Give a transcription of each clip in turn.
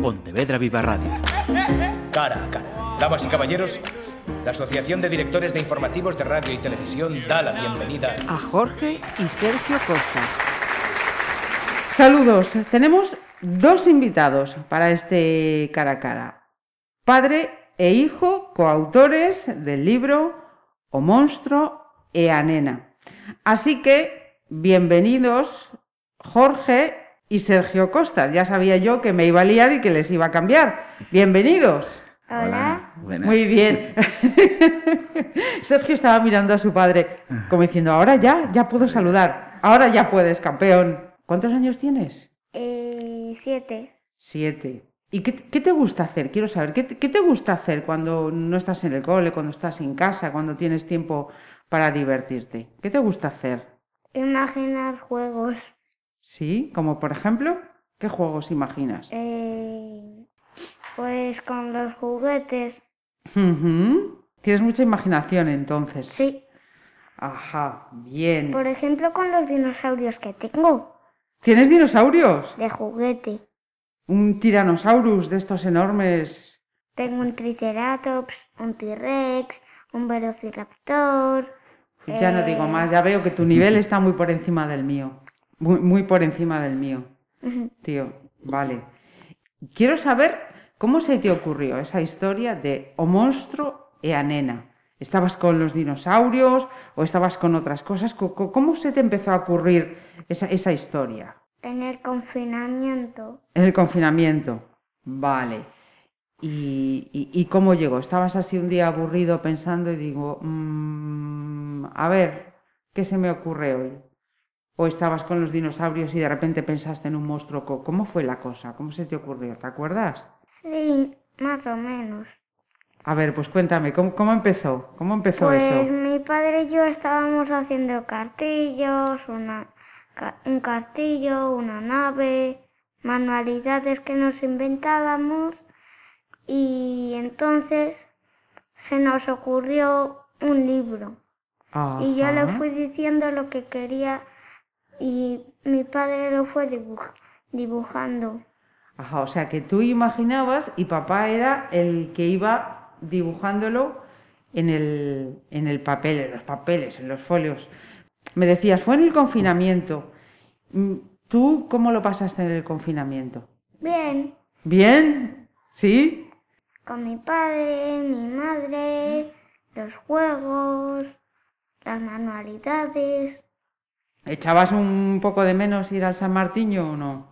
Pontevedra Viva Radio. Cara a cara. Damas y caballeros, la Asociación de Directores de Informativos de Radio y Televisión da la bienvenida a Jorge y Sergio Costas. Saludos. Tenemos dos invitados para este cara a cara. Padre e hijo, coautores del libro O monstruo e a nena. Así que, bienvenidos Jorge y Sergio Costas. Ya sabía yo que me iba a liar y que les iba a cambiar. Bienvenidos. Hola. Muy bien. Sergio estaba mirando a su padre como diciendo, ahora ya, ya puedo saludar. Ahora ya puedes, campeón. ¿Cuántos años tienes? Eh, siete. Siete. ¿Y qué, qué, te gusta hacer? Quiero saber, ¿qué, ¿qué, te gusta hacer cuando no estás en el cole, cuando estás en casa, cuando tienes tiempo para divertirte? ¿Qué te gusta hacer? Imaginar juegos. ¿Sí? Como por ejemplo, ¿qué juegos imaginas? Eh, pues con los juguetes. Uh Tienes mucha imaginación entonces. Sí. Ajá, bien. Por ejemplo, con los dinosaurios que tengo. ¿Tienes dinosaurios? De juguete. Un tiranosaurus de estos enormes. Tengo un triceratops, un T-Rex, un velociraptor. Ya no digo más, ya veo que tu nivel está muy por encima del mío. Muy, muy por encima del mío. Tío, vale. Quiero saber cómo se te ocurrió esa historia de O monstruo e a nena. ¿Estabas con los dinosaurios o estabas con otras cosas? ¿Cómo se te empezó a ocurrir esa, esa historia? En el confinamiento. En el confinamiento, vale. ¿Y, y, y cómo llegó? ¿Estabas así un día aburrido pensando y digo, mmm, a ver, ¿qué se me ocurre hoy? ¿O estabas con los dinosaurios y de repente pensaste en un monstruo? ¿Cómo fue la cosa? ¿Cómo se te ocurrió? ¿Te acuerdas? Sí, más o menos. A ver, pues cuéntame, ¿cómo, cómo empezó? ¿Cómo empezó pues eso? mi padre y yo estábamos haciendo cartillos, una, un castillo, una nave, manualidades que nos inventábamos y entonces se nos ocurrió un libro. Ajá. Y yo le fui diciendo lo que quería y mi padre lo fue dibuj dibujando. Ajá, o sea que tú imaginabas y papá era el que iba dibujándolo en el, en el papel, en los papeles, en los folios. Me decías, fue en el confinamiento. ¿Tú cómo lo pasaste en el confinamiento? Bien. ¿Bien? ¿Sí? Con mi padre, mi madre, los juegos, las manualidades. ¿Echabas un poco de menos ir al San Martiño o no?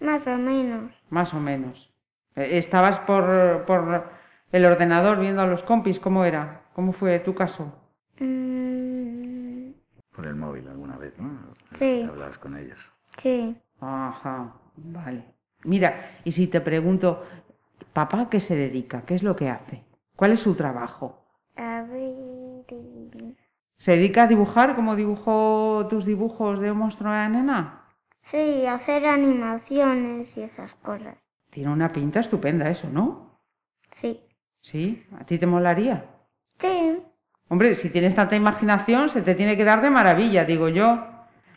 Más o menos. Más o menos. ¿Estabas por, por el ordenador viendo a los compis? ¿Cómo era? ¿Cómo fue tu caso? Mm, Por el móvil alguna vez, ¿no? Sí. Hablabas con ellos. sí. Ajá, vale. Mira, y si te pregunto, ¿papá a qué se dedica? ¿Qué es lo que hace? ¿Cuál es su trabajo? A ver. ¿Se dedica a dibujar como dibujó tus dibujos de un monstruo de la nena? Sí, hacer animaciones y esas cosas. Tiene una pinta estupenda eso, ¿no? Sí. ¿Sí? ¿A ti te molaría? Sí. Hombre, si tienes tanta imaginación, se te tiene que dar de maravilla, digo yo.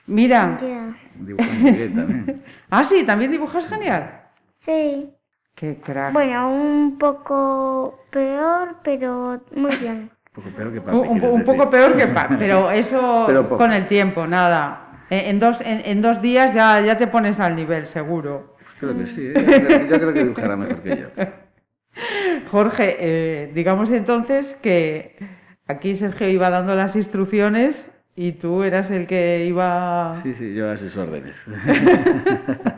Mira. También. Ah, sí, también dibujas genial. Sí. Qué crack. Bueno, un poco peor, pero muy bien. Un poco peor que para un, un po- un poco peor que pero eso Pero con el tiempo, nada. En, dos, en, en dos días ya, ya te pones al nivel, seguro. Creo que sí, ¿eh? yo, creo, yo creo que dibujará mejor que yo. Jorge, eh, digamos entonces que aquí Sergio iba dando las instrucciones y tú eras el que iba... Sí, sí, yo a sus órdenes.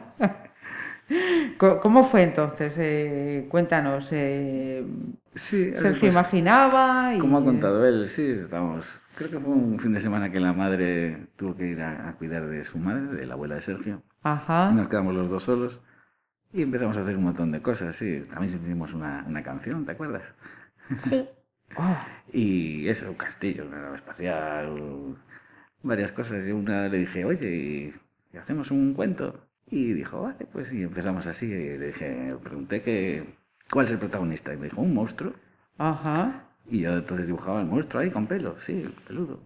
¿Cómo fue entonces? Eh, cuéntanos. eh, Sí, Sergio pues, imaginaba y... Como ha contado él, sí, estamos. Creo que fue un fin de semana que la madre tuvo que ir a, a cuidar de su madre, de la abuela de Sergio. Ajá. Nos quedamos los dos solos y empezamos a hacer un montón de cosas, sí. También hicimos una, una canción, ¿te acuerdas? Sí. Oh, Y eso, un castillo, una nave espacial, varias cosas. Y una le dije, oye, ¿y, y hacemos un cuento? Y dijo, vale, pues y empezamos así. Y le dije, pregunté que, cuál es el protagonista. Y me dijo, un monstruo. ajá. Y yo entonces dibujaba el monstruo ahí con pelo, sí, peludo.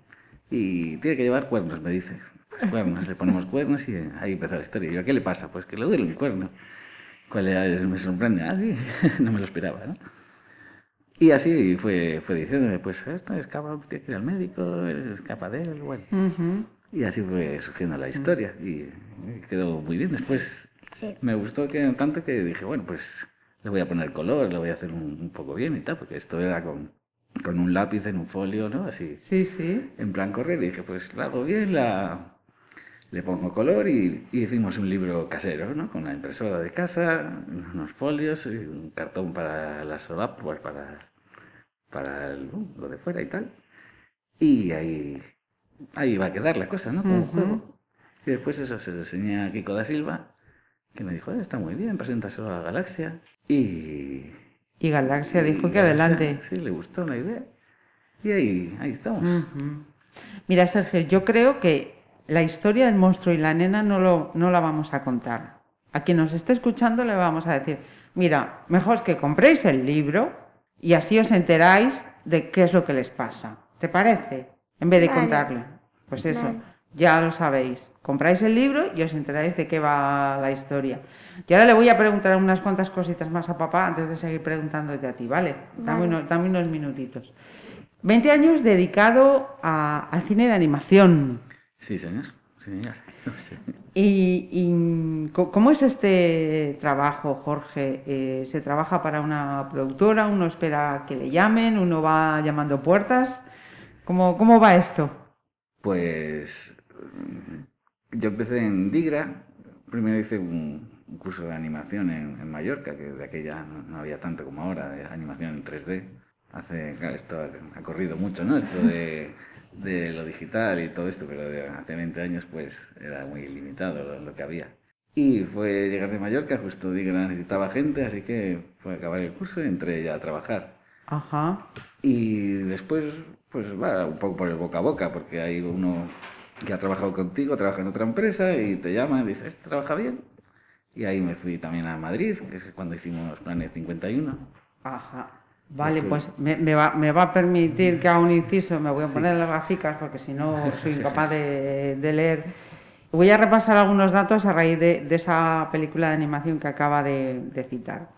Y tiene que llevar cuernos, me dice. Pues cuernos, le ponemos cuernos y ahí empezó la historia. Y yo, ¿qué le pasa? Pues que le duele el cuerno. ¿Cuál era? Me sorprende. Ah, sí, no me lo esperaba, ¿no? Y así fue, fue diciéndome, pues esto es capa, tiene que ir al médico, es capa de él, bueno. Ujú. Y así fue surgiendo la historia y quedó muy bien. Después Sí. me gustó que tanto que dije, bueno, pues le voy a poner color, le voy a hacer un, un poco bien y tal, porque esto era con, con un lápiz en un folio, ¿no? Así, Sí, sí. en plan correr. Y dije, pues la hago bien, la, le pongo color y, y hicimos un libro casero, ¿no? Con la impresora de casa, unos folios, y un cartón para las solapas, pues para, para el- lo de fuera y tal. Y ahí, ahí va a quedar la cosa, ¿no? Como juego. Y después eso se lo enseñé a Kiko da Silva, que me dijo, "Eh, está muy bien, preséntaselo a Galaxia. Y... Y Galaxia y dijo que Galaxia, adelante. Sí, le gustó la idea. Y ahí, ahí estamos. Mira, Sergio, yo creo que la historia del monstruo y la nena no, lo, no la vamos a contar. A quien nos esté escuchando le vamos a decir, mira, mejor es que compréis el libro y así os enteráis de qué es lo que les pasa. ¿Te parece? En vez de Vale. contarle. Pues eso, ya lo sabéis. Compráis el libro y os enteráis de qué va la historia. Y ahora le voy a preguntar unas cuantas cositas más a papá antes de seguir preguntándote a ti, ¿vale? Dame, unos, dame unos minutitos. 20 años dedicado a- al cine de animación. Sí, señor. Sí, señor. Sí. ¿Y, cómo es este trabajo, Jorge? Eh, ¿Se trabaja para una productora? ¿Uno espera que le llamen? ¿Uno va llamando puertas? ¿Cómo, cómo va esto? Pues yo empecé en Digra. Primero hice un, curso de animación en, Mallorca, que de aquella no, había tanto como ahora, de animación en 3D. Hace, claro, esto ha, corrido mucho, ¿no? Esto de, lo digital y todo esto, pero hace 20 años pues era muy limitado lo, lo que había. Y fue llegar de Mallorca, justo Digra necesitaba gente, así que fue acabar el curso y entré ya a trabajar. Ajá. Y después, pues va un poco por el boca a boca, porque hay uno que ha trabajado contigo, trabaja en otra empresa y te llama y dice, ¿este trabaja bien? Y ahí me fui también a Madrid, que es cuando hicimos Planet 51. Ajá. Vale, Estoy- pues me, me va, me va a permitir que haga un inciso, me voy a poner las gráficas porque si no soy incapaz de, de leer. Voy a repasar algunos datos a raíz de, de esa película de animación que acaba de, de citar.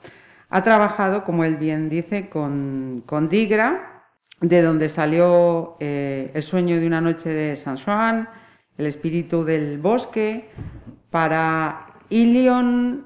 Ha trabajado, como él bien dice, con, con Digra, de donde salió eh, El sueño de una noche de San Juan, El espíritu del bosque, para Ilion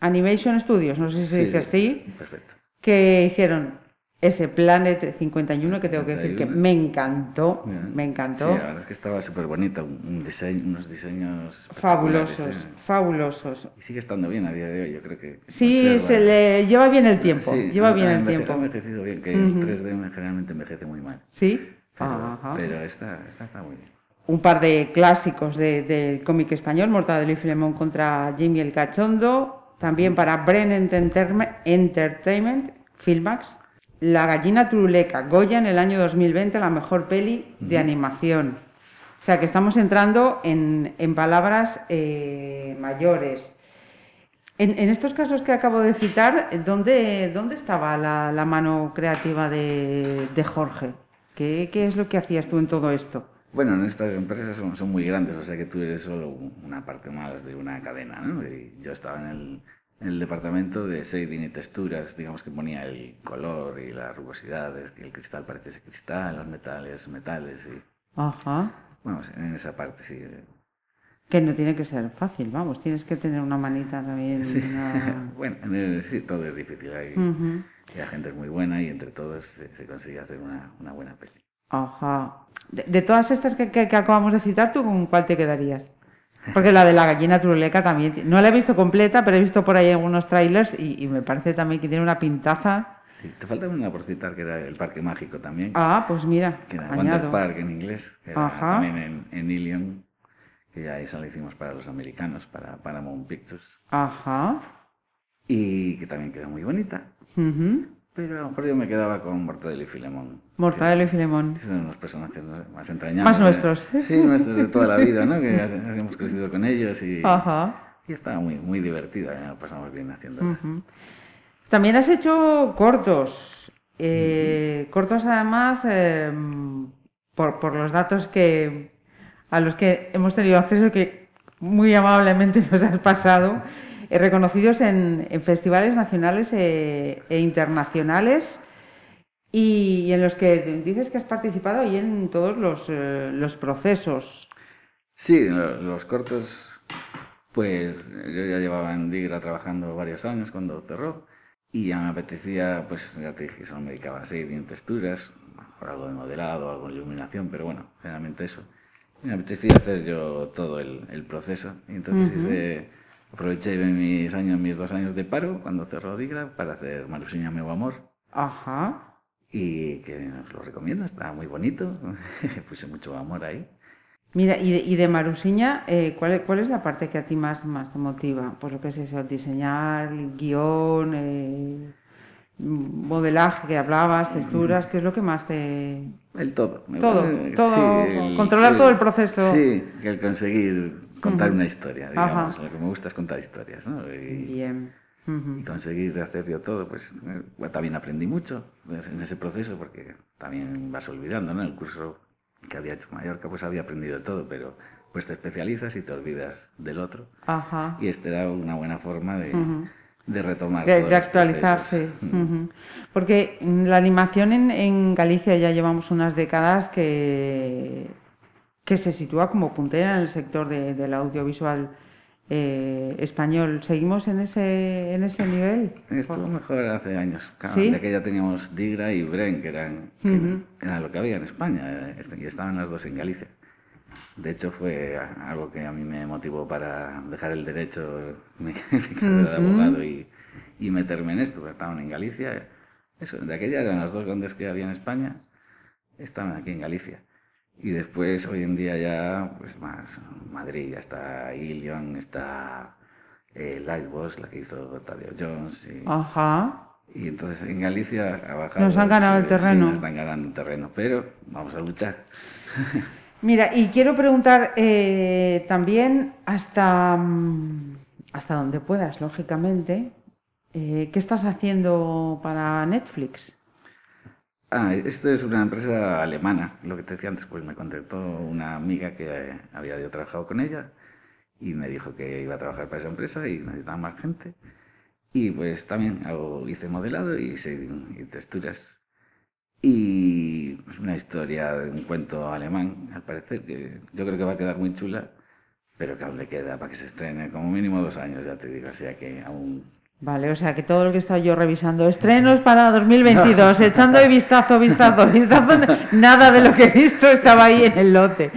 Animation Studios, no sé si se dice así, Perfecto. que hicieron ese Planet 51 que tengo que decir que 51. me encantó, Mira, me Sí, encantó. la verdad es que estaba súper bonito, un diseño, unos diseños fabulosos, ¿eh? fabulosos. Y sigue estando bien a día de hoy, yo creo que... Sí, conserva- se le lleva bien el tiempo, Sí, lleva bien el tiempo. Ha envejecido bien, que Ujú. el 3D generalmente envejece muy mal. Sí, Pero, Ajá. pero esta, esta está muy bien. un par de clásicos de- del cómic español, Mortadelo y Filemón contra Jimmy el Cachondo, también para Bren Entertainment, Filmax, La gallina turuleca, Goya en el año 2020, la mejor peli de animación. O sea que estamos entrando en, en palabras eh, mayores. En, en estos casos que acabo de citar, ¿dónde, dónde estaba la, la mano creativa de, de Jorge? ¿Qué, ¿Qué es lo que hacías tú en todo esto? Bueno, en estas empresas son, son muy grandes, o sea que tú eres solo una parte más de una cadena, ¿no? Y yo estaba en el, el departamento de shading y texturas, digamos que ponía el color y las rugosidades, que el cristal parece ese cristal, los metales, metales y... Ajá. Bueno, en esa parte sí. Que no tiene que ser fácil, vamos, tienes que tener una manita también. una- bueno, el- sí, todo es difícil. Hay, y la gente es muy buena y entre todos se, se consigue hacer una, una buena peli. Ajá. De, de todas estas que, que- que acabamos de citar, ¿tú con cuál te quedarías? Porque la de la gallina turuleca también. No la he visto completa, pero he visto por ahí algunos trailers y, y me parece también que tiene una pintaza. Sí, te falta una por citar que era el Parque Mágico también. Ah, pues mira, que era Wonder. Park en inglés, que era Ajá. también en, en Ilion, que ya esa la hicimos para los americanos, para Paramount Pictures, Ajá. y que también quedó muy bonita. Ujú. Pero a lo mejor yo me quedaba con Mortadelo y Filemón. Mortadelo y Filemón. Son los personajes más entrañables. Más ¿eh? nuestros. Sí, nuestros de toda la vida, ¿no? Que hemos crecido con ellos y, Ajá. y estaba muy, muy divertida, lo pasamos bien haciéndola. Ujú. También has hecho cortos. Eh, Cortos además, eh, por, por los datos que a los que hemos tenido acceso que muy amablemente nos has pasado, eh, reconocidos en, en festivales nacionales e, e internacionales y, en los que dices que has participado y en todos los, eh, los procesos. Sí, lo- los cortos, pues yo ya llevaba en Digra trabajando varios años cuando cerró y ya me apetecía, pues ya te dije, solo me dedicaba a seguir en texturas, mejor algo de modelado, algo de iluminación, pero bueno, generalmente eso. Me apetecía hacer yo todo el, el proceso y entonces hice, aproveché mis años, mis dos años de paro cuando cerró Digra para hacer Marusiña Meu Amor Ajá. y que os lo recomiendo, está muy bonito, puse mucho amor ahí. Mira, y de, y de Marusiña, eh, ¿cuál, ¿cuál es la parte que a ti más, más te motiva? Pues lo que es eso, diseñar, guion, eh, modelaje que hablabas, texturas, ¿qué es lo que más te... El todo. me Todo, parece- todo, controlar todo el proceso. Sí, que el conseguir contar una historia, digamos. Ajá. Lo que me gusta es contar historias, ¿no? Y, Bien. Y conseguir hacer yo todo, pues eh, también aprendí mucho en ese proceso porque también vas olvidando, ¿no? El curso que había hecho en Mallorca, pues había aprendido de todo, pero pues te especializas y te olvidas del otro. Ajá. Y este era una buena forma de, de retomar. De, actualizarse. Porque la animación en, en Galicia ya llevamos unas décadas que, que se sitúa como puntera en el sector de- del audiovisual eh, español. ¿Seguimos en ese, en ese nivel? Estuvo mejor hace años, claro, ¿Sí? ya que ya teníamos Digra y Bren, que eran, que era lo que había en España, eh, este- y estaban las dos en Galicia. De hecho, fue algo que a mí me motivó para dejar el derecho, mi, carrera de abogado y, y meterme en esto, estaban en Galicia. Eso, de aquella eran las dos grandes que había en España, estaban aquí en Galicia. Y después, hoy en día ya, pues más, Madrid, ya está Ilion, está eh, Lightbox, la que hizo Octavio Jones. Y, Ajá. y entonces en Galicia ha bajado. Nos han ganado el sí, terreno. nos están ganando el terreno, pero vamos a luchar. Mira, y quiero preguntar eh, también hasta, mm, hasta donde puedas, lógicamente, eh, ¿qué estás haciendo para Netflix? Ah, esto es una empresa alemana, lo que te decía antes, pues me contactó una amiga que eh, había yo trabajado con ella y me dijo que iba a trabajar para esa empresa y necesitaba más gente. Y pues también hago, hice modelado y, y texturas. Y pues, una historia de un cuento alemán, al parecer, que yo creo que va a quedar muy chula, pero que aún le queda para que se estrene como mínimo dos años, ya te digo, o sea que aún Vale, o sea que todo lo que he estado yo revisando, estrenos para 2022, echando de vistazo, vistazo, vistazo, nada de lo que he visto estaba ahí en el lote.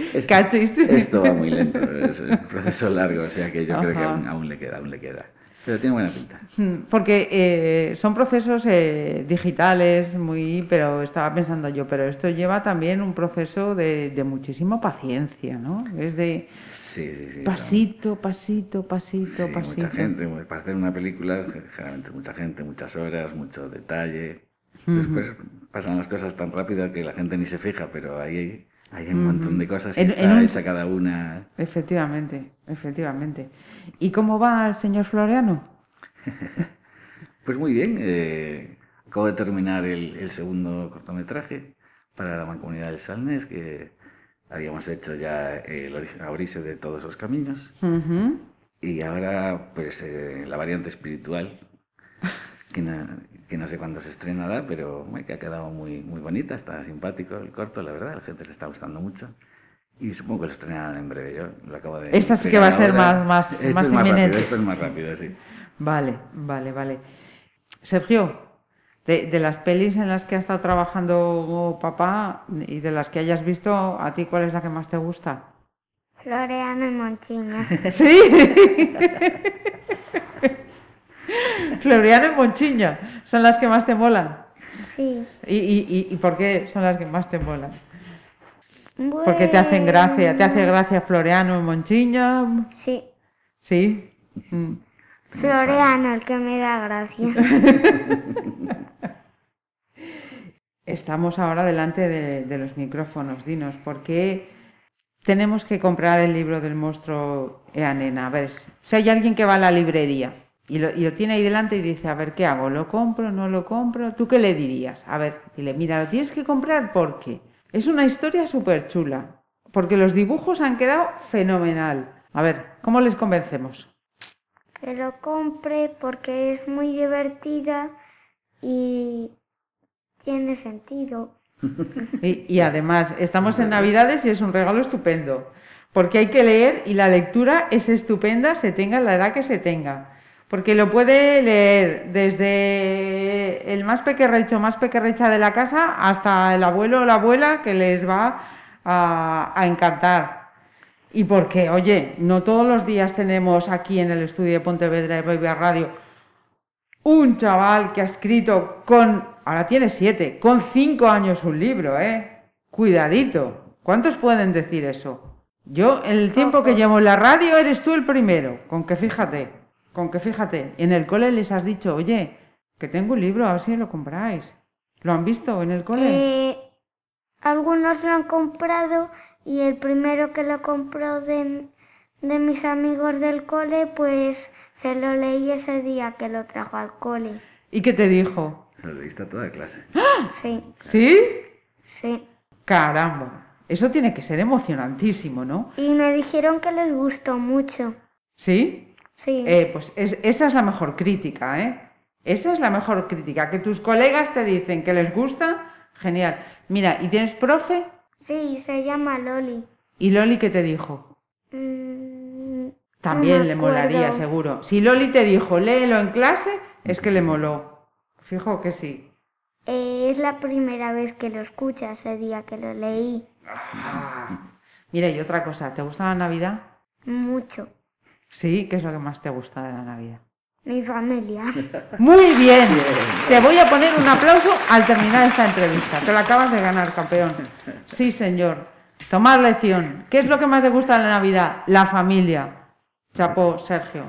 Esto, va muy lento, es un proceso largo, o sea que yo creo que aún, aún le queda, aún le queda. Pero tiene buena pinta. Mm, Porque eh, son procesos eh, digitales, muy, pero estaba pensando yo, pero esto lleva también un proceso de, de muchísima paciencia, ¿no? Es de Sí, sí, sí. pasito, pasito, pasito, Sí, pasito. mucha gente, mu- para hacer una película, generalmente mucha gente, muchas horas, mucho detalle. Después pasan las cosas tan rápido que la gente ni se fija, pero ahí hay un montón de cosas y En- está en un- hecha cada una. Efectivamente, efectivamente. ¿Y cómo va el señor Floriano? Pues muy bien, eh, acabo de terminar el, el segundo cortometraje para la Mancomunidad del Salnes, que habíamos hecho ya el origen abrirse de todos los caminos. Ujú. Y ahora, pues, eh, la variante espiritual, que no, que no sé cuándo se estrenará, pero bueno, que ha quedado muy, muy bonita, está simpático el corto, la verdad, a la gente le está gustando mucho. Y supongo que lo estrenarán en breve, yo lo acabo de... Esta sí que va a ser más- más- Esto más es más rápido, esto es más rápido, sí. Vale, vale, vale. Sergio, de, de las pelis en las que ha estado trabajando papá y de las que hayas visto, ¿a ti cuál es la que más te gusta? Floreano y Monchiña. ¿Sí? Floriano y Monchiña son las que más te molan. Sí. ¿Y, y, y- y por qué son las que más te molan? Porque te hacen gracia, te hace gracia Floriano y Monchiña. Sí. Sí. Mm. Floreano, el que me da gracia. Estamos ahora delante de, los micrófonos. Dinos, ¿por qué tenemos que comprar el libro del monstruo Eanena? A ver, si hay alguien que va a la librería y lo, y lo tiene ahí delante y dice, a ver, ¿qué hago? ¿Lo compro? ¿No lo compro? ¿Tú qué le dirías? A ver, dile, mira, lo tienes que comprar porque es una historia súper chula. Porque los dibujos han quedado fenomenal. A ver, ¿cómo les convencemos? Que lo compre porque es muy divertida y tiene sentido. Y, además, estamos en Navidades y es un regalo estupendo, porque hay que leer y la lectura es estupenda, se tenga la edad que se tenga. Porque lo puede leer desde el más pequerrecho, más pequerrecha de la casa, hasta el abuelo o la abuela que les va a encantar. Y porque, oye, no todos los días tenemos aquí en el estudio de Pontevedra de Baby Radio un chaval que ha escrito con, ahora tiene siete, con cinco años un libro, ¿eh? Cuidadito. ¿Cuántos pueden decir eso? Yo, en el tiempo que llevo en la radio, eres tú el primero. Con que fíjate, con que fíjate. En el cole les has dicho, oye, que tengo un libro, a ver si lo compráis. ¿Lo han visto en el cole? Eh, algunos lo han comprado y el primero que lo compró de, de mis amigos del cole, pues se lo leí ese día que lo trajo al cole. ¿Y qué te dijo? Lo leíste a toda clase. Sí, ¿Sí? sí. Caramba. Eso tiene que ser emocionantísimo, ¿no? Y me dijeron que les gustó mucho. ¿Sí? Sí. Eh, pues es- esa es la mejor crítica, ¿eh? Esa es la mejor crítica. Que tus colegas te dicen que les gusta, genial. Mira, ¿y tienes profe? Sí, se llama Loli. ¿Y Loli qué te dijo? Mm, También no le molaría, seguro. Si Loli te dijo, léelo en clase, es que le moló. Fijo que sí. eh, es la primera vez que lo escucha ese día que lo leí. Mira, y otra cosa, ¿te gusta la Navidad? Mucho. Sí, ¿qué es lo que más te gusta de la Navidad? Mi familia. Muy bien. Te voy a poner un aplauso al terminar esta entrevista. Te la acabas de ganar, campeón. Sí, señor. Tomar lección. ¿Qué es lo que más te gusta de la Navidad? La familia. Chapó, Sergio.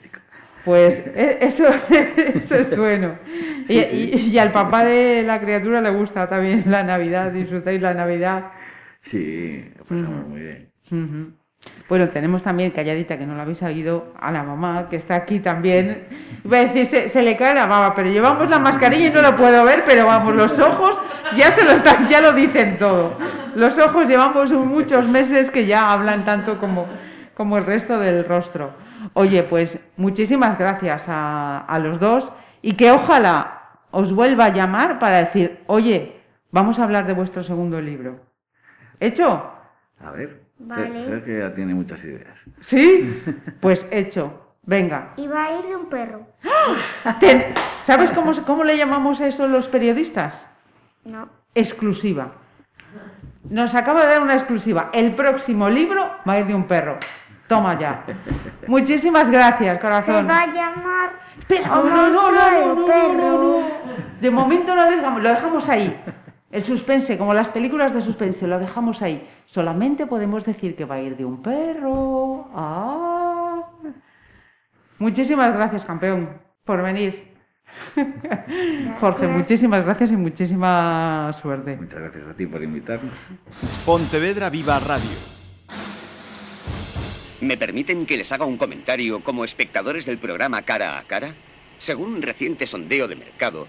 Chico. Pues e- eso, eso es bueno. Y, y- y al papá de la criatura le gusta también la Navidad. Disfrutáis la Navidad. Sí, lo pasamos muy bien. Bueno, tenemos también, calladita, que no lo habéis oído, a la mamá, que está aquí también. Iba a decir, se, le cae la baba, pero llevamos la mascarilla y no lo puedo ver, pero vamos, los ojos ya se lo están, ya lo dicen todo. Los ojos llevamos muchos meses que ya hablan tanto como, como el resto del rostro. Oye, pues muchísimas gracias a, a los dos y que ojalá os vuelva a llamar para decir, oye, vamos a hablar de vuestro segundo libro. ¿Hecho? A ver, Vale. Sergio ya tiene muchas ideas. ¿Sí? Pues hecho. Venga. Iba a ir de un perro. Ten- ¿Sabes cómo, se- cómo le llamamos a eso los periodistas? No. Exclusiva. Nos acaba de dar una exclusiva. El próximo libro va a ir de un perro. Toma ya. Muchísimas gracias, Se corazón. va a llamar Espera, o no, no, no, no, de no, no, perro. no, no. De momento lo dejamos, lo dejamos ahí. El suspense, como las películas de suspense, lo dejamos ahí. Solamente podemos decir que va a ir de un perro. Ah. Muchísimas gracias, campeón, por venir. Jorge, Gracias. muchísimas gracias y muchísima suerte. Muchas gracias a ti por invitarnos. Pontevedra Viva Radio. ¿Me permiten que les haga un comentario como espectadores del programa Cara a Cara? Según un reciente sondeo de mercado,